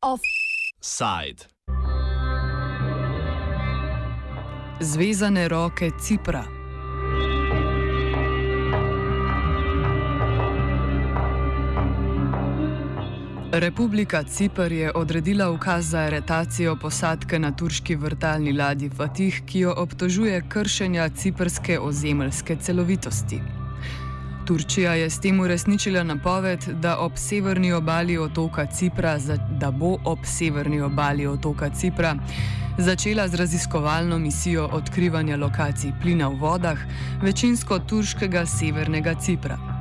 Offside. Zvezane roke Cipra. Republika Cipr je odredila ukaz za aretacijo posadke na turški vrtalni ladji Fatih, ki jo obtožuje kršenja ciprske ozemeljske celovitosti. Turčija je s tem uresničila napoved, da, ob obali Cipra, da bo ob severni obali otoka Cipra začela z raziskovalno misijo odkrivanja lokacij plina v vodah večinsko turškega severnega Cipra.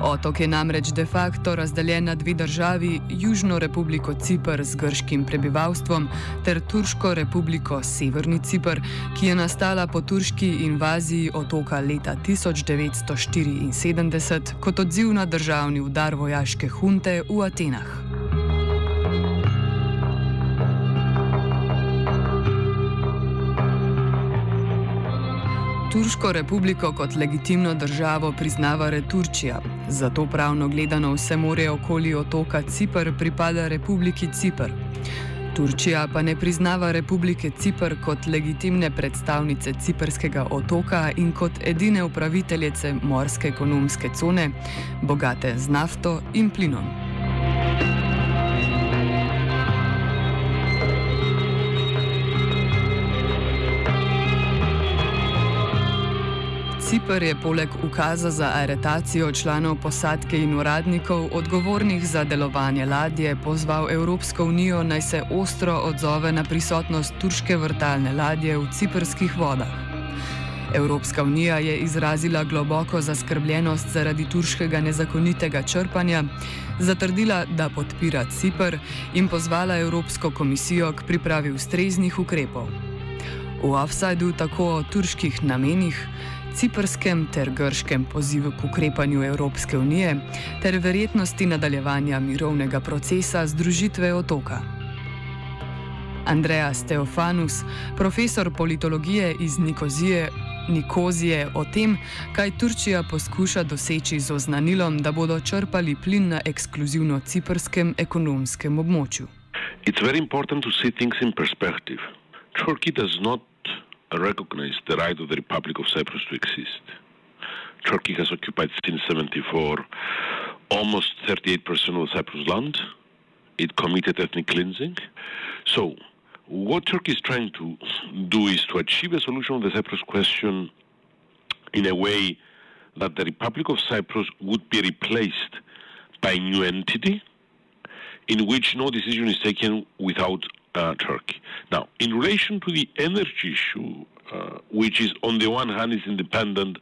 Otok je namreč de facto razdeljen na dve državi, Južno republiko Cipr z grškim prebivalstvom ter Turško republiko Severni Cipr, ki je nastala po turški invaziji otoka leta 1974 kot odziv na državni udar vojaške hunte v Atenah. Turško republiko kot legitimno državo priznava Returčija, zato pravno gledano vse more okoli otoka Cipr pripada Republiki Cipr. Turčija pa ne priznava Republike Cipr kot legitimne predstavnice ciprskega otoka in kot edine upraviteljice morske ekonomske cone, bogate z nafto in plinom. Cipr je poleg ukaza za aretacijo članov posadke in uradnikov odgovornih za delovanje ladje pozval Evropsko unijo naj se ostro odzove na prisotnost turške vrtalne ladje v ciprskih vodah. Evropska unija je izrazila globoko zaskrbljenost zaradi turškega nezakonitega črpanja, zatrdila, da podpira Cipr in pozvala Evropsko komisijo k pripravi ustreznih ukrepov. V offsajdu tako o turških namenih, ciprskem ter grškem pozivu k ukrepanju Evropske unije ter verjetnosti nadaljevanja mirovnega procesa združitve otoka. Andreas Teofanus, profesor politologije iz Nikozije, Nikozije o tem, kaj Turčija poskuša doseči z oznanilom, da bodo črpali plin na ekskluzivno ciprskem ekonomskem območju. It's very important to see things in perspective. Turkey does not recognize the right of the Republic of Cyprus to exist. Turkey has occupied since 74 almost 38% of Cyprus land. It committed ethnic cleansing. So, what Turkey is trying to do is to achieve a solution of the Cyprus question in a way that the Republic of Cyprus would be replaced by a new entity in which no decision is taken without uh, Turkey. Now, in relation to the energy issue, uh, which is on the one hand is independent,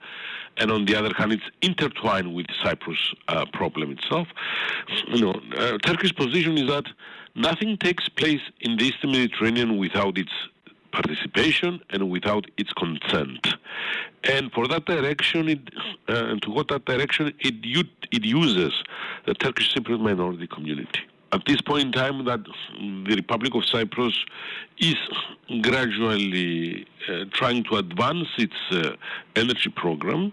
and on the other hand it's intertwined with the Cyprus uh, problem itself. You know, uh, Turkey's position is that nothing takes place in the Eastern Mediterranean without its participation and without its consent. And for that direction, it, uh, and to go that direction, it, it uses the Turkish Cypriot minority community at this point in time that the Republic of Cyprus is gradually uh, trying to advance its uh, energy program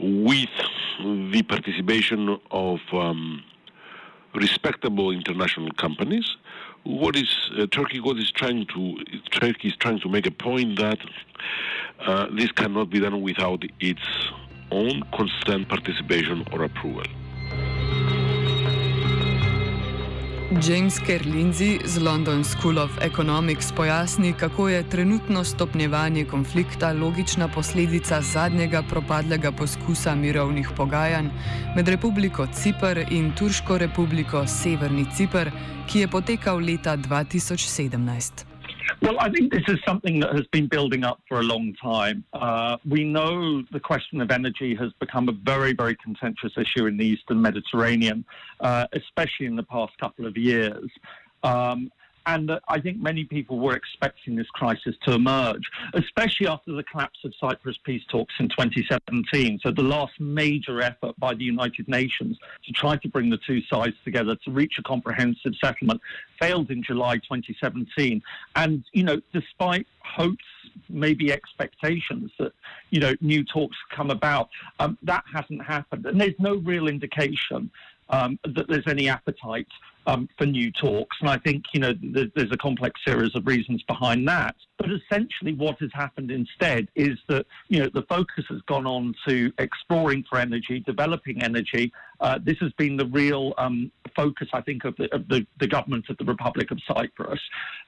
with the participation of um, respectable international companies. What is uh, Turkey? What is trying to Turkey is trying to make a point that uh, this cannot be done without its own consent, participation, or approval. James Kerlinzi z London School of Economics pojasni, kako je trenutno stopnjevanje konflikta logična posledica zadnjega propadlega poskusa mirovnih pogajanj med Republiko Cipr in Turško republiko Severni Cipr, ki je potekal leta 2017. Well, I think this is something that has been building up for a long time. Uh, we know the question of energy has become a very, very contentious issue in the Eastern Mediterranean, uh, especially in the past couple of years. Um, and I think many people were expecting this crisis to emerge, especially after the collapse of Cyprus peace talks in 2017. So the last major effort by the United Nations to try to bring the two sides together to reach a comprehensive settlement failed in July 2017. And, you know, despite hopes, maybe expectations that, you know, new talks come about, um, that hasn't happened. And there's no real indication um, that there's any appetite um, for new talks. And I think, you know, there's, there's a complex series of reasons behind that. But essentially, what has happened instead is that, you know, the focus has gone on to exploring for energy, developing energy. Uh, this has been the real um, focus, I think, of, the, of the, the government of the Republic of Cyprus.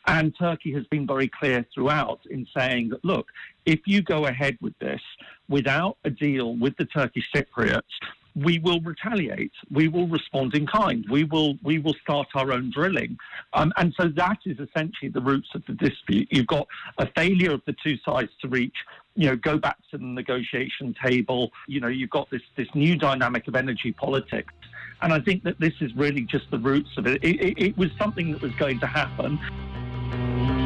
And Turkey has been very clear throughout in saying that, look, if you go ahead with this without a deal with the Turkish Cypriots, we will retaliate. We will respond in kind. We will we will start our own drilling, um, and so that is essentially the roots of the dispute. You've got a failure of the two sides to reach. You know, go back to the negotiation table. You know, you've got this this new dynamic of energy politics, and I think that this is really just the roots of it. It, it, it was something that was going to happen.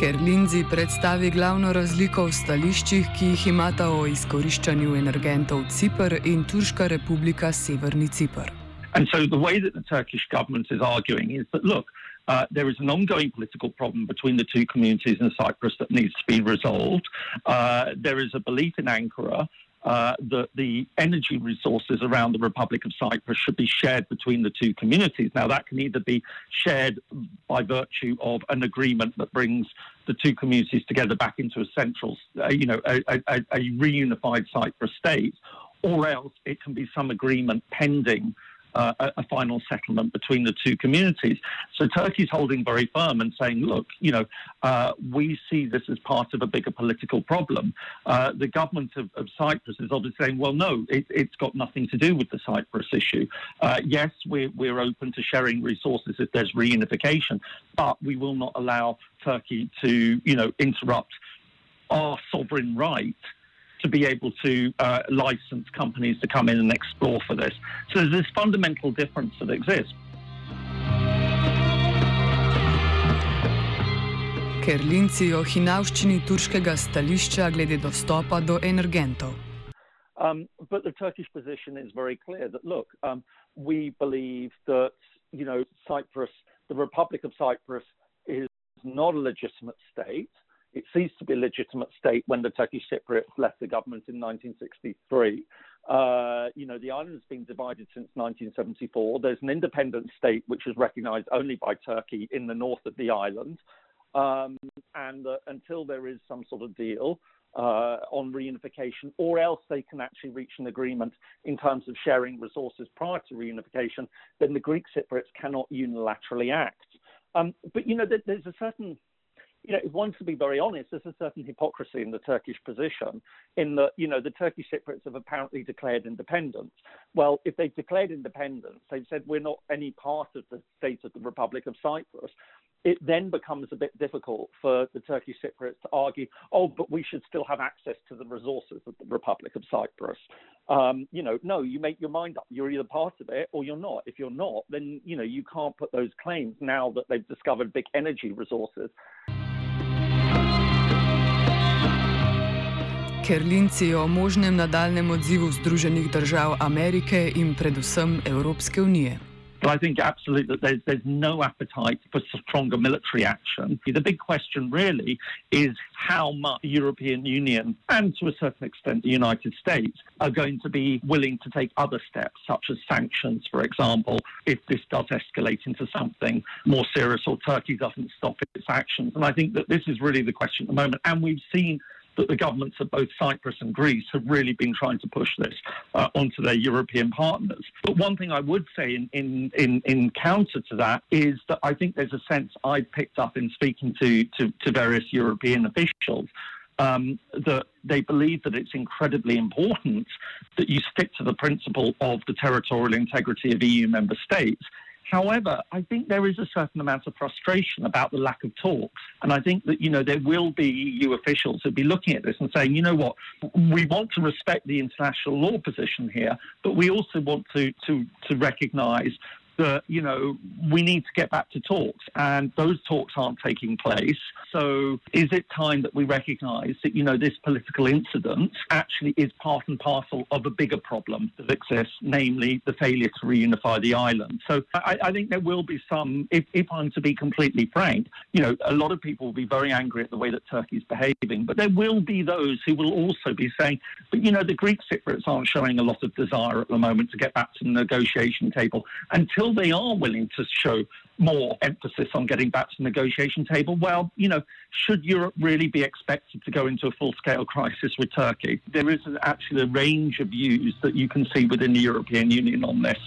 Ker Lindsay predstavi glavno razliko v stališčih, ki jih imata o izkoriščanju energentov Cipr in Turška republika Severni Cipr. And so the way that the Turkish government is arguing is that, look, uh, there is an ongoing political problem between the two communities in Cyprus that needs to be resolved. Uh, there is a belief in Ankara uh, that the energy resources around the Republic of Cyprus should be shared between the two communities. Now, that can either be shared by virtue of an agreement that brings the two communities together back into a central, uh, you know, a, a, a reunified Cyprus state, or else it can be some agreement pending uh, a, final settlement between the two communities. So Turkey's holding very firm and saying, look, you know, uh, we see this as part of a bigger political problem. Uh, the government of, of, Cyprus is obviously saying, well, no, it, has got nothing to do with the Cyprus issue. Uh, yes, we're, we're open to sharing resources if there's reunification, but we will not allow Turkey to, you know, interrupt our sovereign right to be able to uh, license companies to come in and explore for this. So there's this fundamental difference that exists. Ker Lindsay o hinavščini turškega stališča glede dostopa do energentov. Um, but the Turkish position is very clear that look, um, we believe that you know Cyprus, the Republic of Cyprus, is not a legitimate state. It ceased to be a legitimate state when the Turkish Cypriots left the government in 1963. Uh, you know, the island has been divided since 1974. There's an independent state which is recognized only by Turkey in the north of the island. Um, and uh, until there is some sort of deal uh, on reunification, or else they can actually reach an agreement in terms of sharing resources prior to reunification, then the Greek Cypriots cannot unilaterally act. Um, but, you know, there, there's a certain you know, if one's to be very honest, there's a certain hypocrisy in the Turkish position in that, you know, the Turkish Cypriots have apparently declared independence. Well, if they've declared independence, they've said we're not any part of the state of the Republic of Cyprus. It then becomes a bit difficult for the Turkish Cypriots to argue, oh, but we should still have access to the resources of the Republic of Cyprus. Um, you know, no, you make your mind up. You're either part of it or you're not. If you're not, then, you know, you can't put those claims now that they've discovered big energy resources. ker Linci o možnem nadaljem odzivu Združenih držav Amerike in predvsem Evropske unije. But I think absolutely that there's, there's no appetite for stronger military action. The big question really is how much the European Union and to a certain extent the United States are going to be willing to take other steps, such as sanctions, for example, if this does escalate into something more serious or Turkey doesn't stop its actions. And I think that this is really the question at the moment. And we've seen that the governments of both Cyprus and Greece have really been trying to push this uh, onto their European partners. But one thing I would say in, in, in, in, counter to that is that I think there's a sense I picked up in speaking to, to, to various European officials um, that they believe that it's incredibly important that you stick to the principle of the territorial integrity of EU member states However, I think there is a certain amount of frustration about the lack of talks. And I think that, you know, there will be EU officials who'll be looking at this and saying, you know what, we want to respect the international law position here, but we also want to, to, to recognize that, you know, we need to get back to talks and those talks aren't taking place. So is it time that we recognize that, you know, this political incident actually is part and parcel of a bigger problem that exists, namely the failure to reunify the island? So I, I think there will be some, if, if I'm to be completely frank, you know, a lot of people will be very angry at the way that Turkey is behaving, but there will be those who will also be saying, but, you know, the Greek Cypriots aren't showing a lot of desire at the moment to get back to the negotiation table until until they are willing to show more emphasis on getting back to the negotiation table, well, you know, should Europe really be expected to go into a full scale crisis with Turkey? There is actually a range of views that you can see within the European Union on this.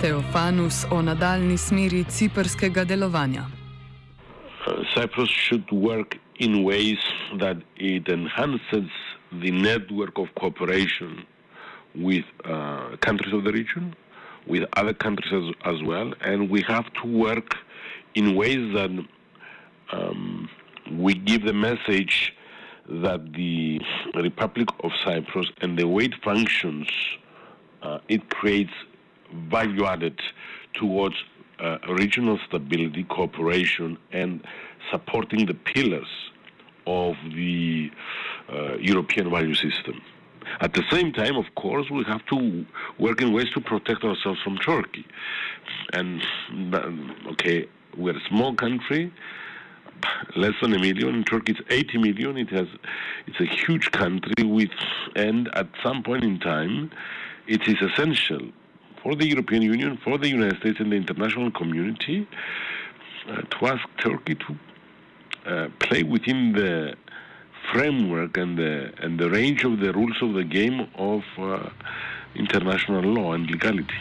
Teofanus o nadaljni smeri ciperskega delovanja. Uh, Cyprus should work in ways that it enhances the network of cooperation with uh, countries of the region, with other countries as, as, well, and we have to work in ways that um, we give the message that the Republic of Cyprus and the way it functions, uh, it creates value added towards uh, regional stability, cooperation, and supporting the pillars of the uh, European value system. At the same time, of course, we have to work in ways to protect ourselves from Turkey. And, okay, we're a small country, less than a million. Turkey, it's 80 million. It has, it's a huge country with, and at some point in time, it is essential for the European Union, for the United States, and the international community uh, to ask Turkey to uh, play within the framework and the, and the range of the rules of the game of uh, international law and legality.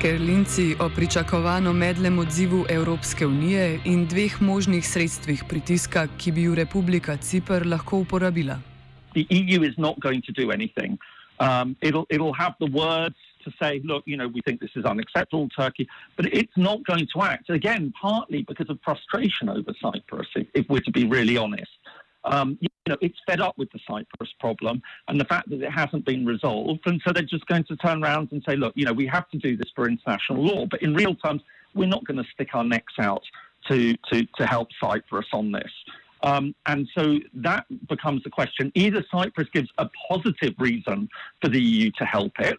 Ker Linci o pričakovano medlem odzivu Evropske unije in dveh možnih sredstvih pritiska, ki bi ju Republika Cipr lahko uporabila. The EU is not going to do anything. Um, it'll, it'll have the words to say, look, you know, we think this is unacceptable, Turkey, but it's not going to act, again, partly because of frustration over Cyprus, if, if we're to be really honest. Um, you know, it's fed up with the Cyprus problem and the fact that it hasn't been resolved. And so they're just going to turn around and say, look, you know, we have to do this for international law. But in real terms, we're not going to stick our necks out to, to, to help Cyprus on this. Um, and so that becomes the question. Either Cyprus gives a positive reason for the EU to help it,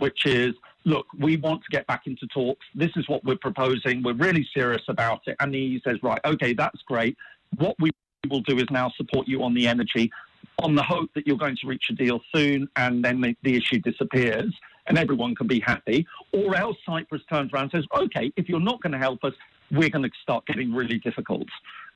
which is look, we want to get back into talks. This is what we're proposing. We're really serious about it. And he says, right, okay, that's great. What we will do is now support you on the energy on the hope that you're going to reach a deal soon and then the, the issue disappears and everyone can be happy. Or else Cyprus turns around and says, okay, if you're not going to help us, we're going to start getting really difficult.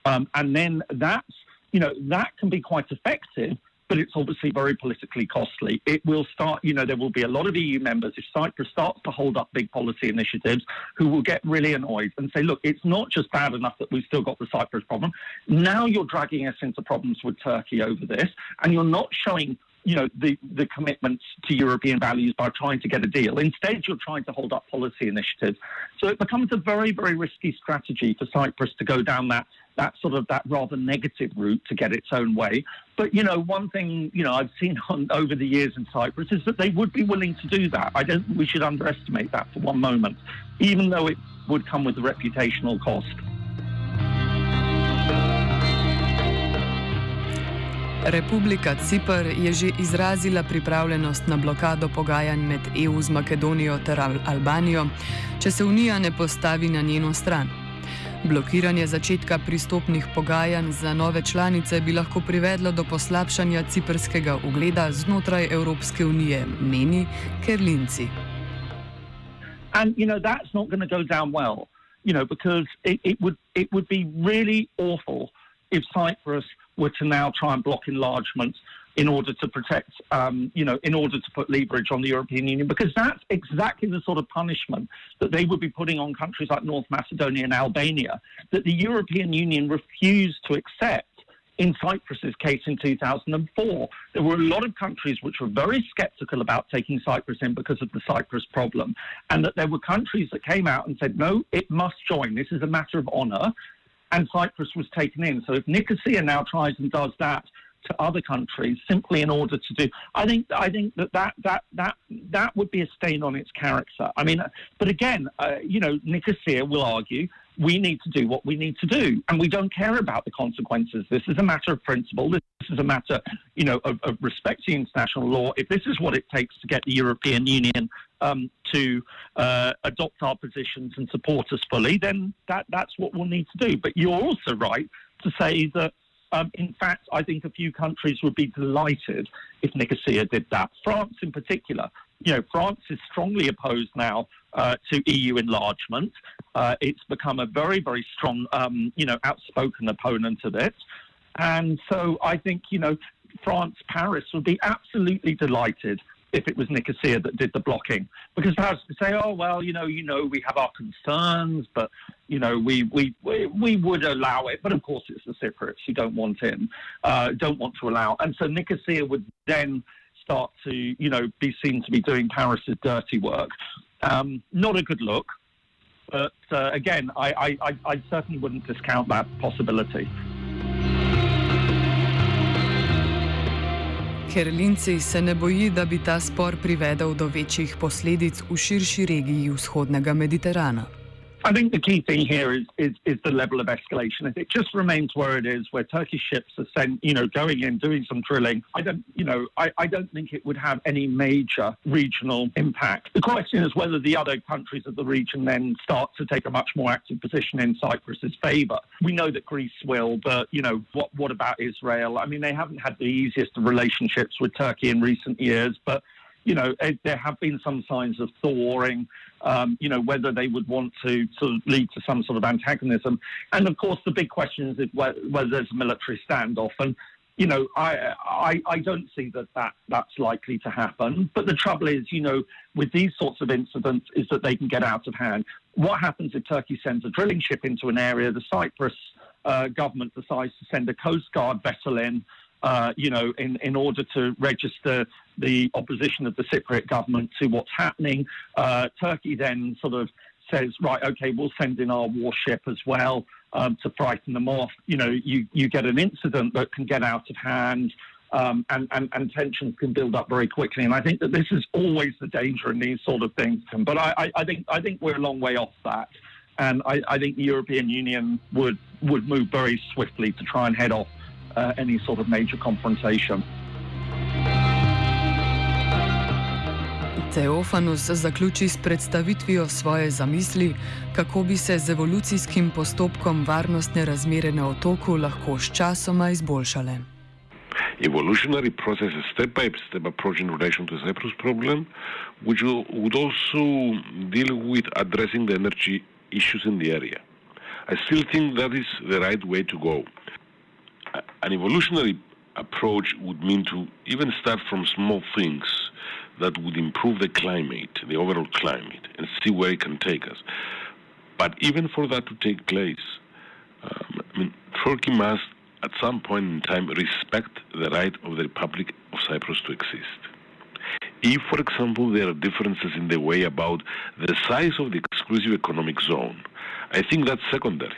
Um, and then that's, you know, that can be quite effective but it's obviously very politically costly. It will start, you know, there will be a lot of EU members if Cyprus starts to hold up big policy initiatives who will get really annoyed and say, look, it's not just bad enough that we've still got the Cyprus problem. Now you're dragging us into problems with Turkey over this, and you're not showing you know, the, the commitments to European values by trying to get a deal. Instead, you're trying to hold up policy initiatives. So it becomes a very, very risky strategy for Cyprus to go down that that sort of that rather negative route to get its own way. But you know, one thing you know I've seen on, over the years in Cyprus is that they would be willing to do that. I don't. We should underestimate that for one moment, even though it would come with a reputational cost. Republika Cipr je že izrazila pripravljenost na blokado pogajanj med EU z Makedonijo ter Albanijo, če se Unija ne postavi na njeno stran. Blokiranje začetka pristopnih pogajanj za nove članice bi lahko privedlo do poslabšanja ciprskega ugleda znotraj Evropske unije, meni Kerlinci. And you know that's not going to go down well, you know, because it, it would it would be really awful if Cyprus were to now try and block enlargements in order to protect, um, you know, in order to put leverage on the European Union, because that's exactly the sort of punishment that they would be putting on countries like North Macedonia and Albania that the European Union refused to accept. In Cyprus's case in 2004, there were a lot of countries which were very skeptical about taking Cyprus in because of the Cyprus problem, and that there were countries that came out and said, no, it must join. This is a matter of honour. And Cyprus was taken in. So if Nicosia now tries and does that to other countries simply in order to do. I think I think that that that that, that would be a stain on its character. I mean, but again, uh, you know, Nicosia will argue we need to do what we need to do, and we don't care about the consequences. This is a matter of principle. This is a matter, you know, of, of respecting international law. If this is what it takes to get the European Union um, to uh, adopt our positions and support us fully, then that that's what we'll need to do. But you're also right to say that. Um, in fact, I think a few countries would be delighted if Nicosia did that. France, in particular, you know, France is strongly opposed now uh, to EU enlargement. Uh, it's become a very, very strong, um, you know, outspoken opponent of it. And so I think, you know, France, Paris would be absolutely delighted if it was Nicosia that did the blocking, because perhaps to say, oh well, you know, you know, we have our concerns, but you know, we we we, we would allow it, but of course it's the Cypriots who don't want in, uh, don't want to allow, and so Nicosia would then start to, you know, be seen to be doing Paris's dirty work. Um, not a good look, but uh, again, I, I, I certainly wouldn't discount that possibility. Ker Linci se ne boji, da bi ta spor privedel do večjih posledic v širši regiji vzhodnega Mediterana. I think the key thing here is, is, is the level of escalation. If it just remains where it is, where Turkish ships are sent, you know, going in, doing some drilling, I don't, you know, I, I don't think it would have any major regional impact. The question is whether the other countries of the region then start to take a much more active position in Cyprus's favour. We know that Greece will, but you know, what what about Israel? I mean, they haven't had the easiest of relationships with Turkey in recent years, but you know, it, there have been some signs of thawing, um, you know, whether they would want to sort of lead to some sort of antagonism. And of course, the big question is if, whether there's a military standoff. And, you know, I, I, I don't see that, that that's likely to happen. But the trouble is, you know, with these sorts of incidents, is that they can get out of hand. What happens if Turkey sends a drilling ship into an area? The Cyprus uh, government decides to send a Coast Guard vessel in uh, you know, in, in order to register the opposition of the Cypriot government to what's happening. Uh, Turkey then sort of says, right, okay, we'll send in our warship as well um, to frighten them off. You know, you, you get an incident that can get out of hand. Um, and, and, and, tensions can build up very quickly. And I think that this is always the danger in these sort of things. But I, I, I think I think we're a long way off that, and I, I, think the European Union would would move very swiftly to try and head off uh, any sort of major confrontation. Teofanus zaključi s predstavitvijo svoje zamisli, kako bi se z evolucijskim postopkom varnostne razmere na otoku lahko sčasoma izboljšale. Evolutionary process is step by step approach in relation to the Cyprus problem, which would also deal with addressing the energy issues in the area. I still think that is the right way to go. An evolutionary approach would mean to even start from small things that would improve the climate, the overall climate, and see where it can take us. But even for that to take place, um, I mean, Turkey must, at some point in time, respect the right of the Republic of Cyprus to exist. If, for example, there are differences in the way about the size of the exclusive economic zone, I think that's secondary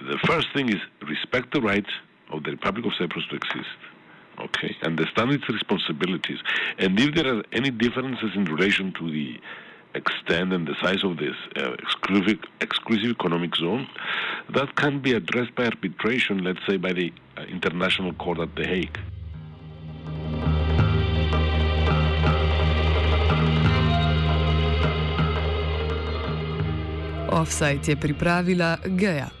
the first thing is respect the rights of the Republic of Cyprus to exist. Okay, understand its responsibilities, and if there are any differences in relation to the extent and the size of this uh, exclusive, exclusive economic zone, that can be addressed by arbitration, let's say by the uh, International Court at The Hague. Offside je pripravila Geja.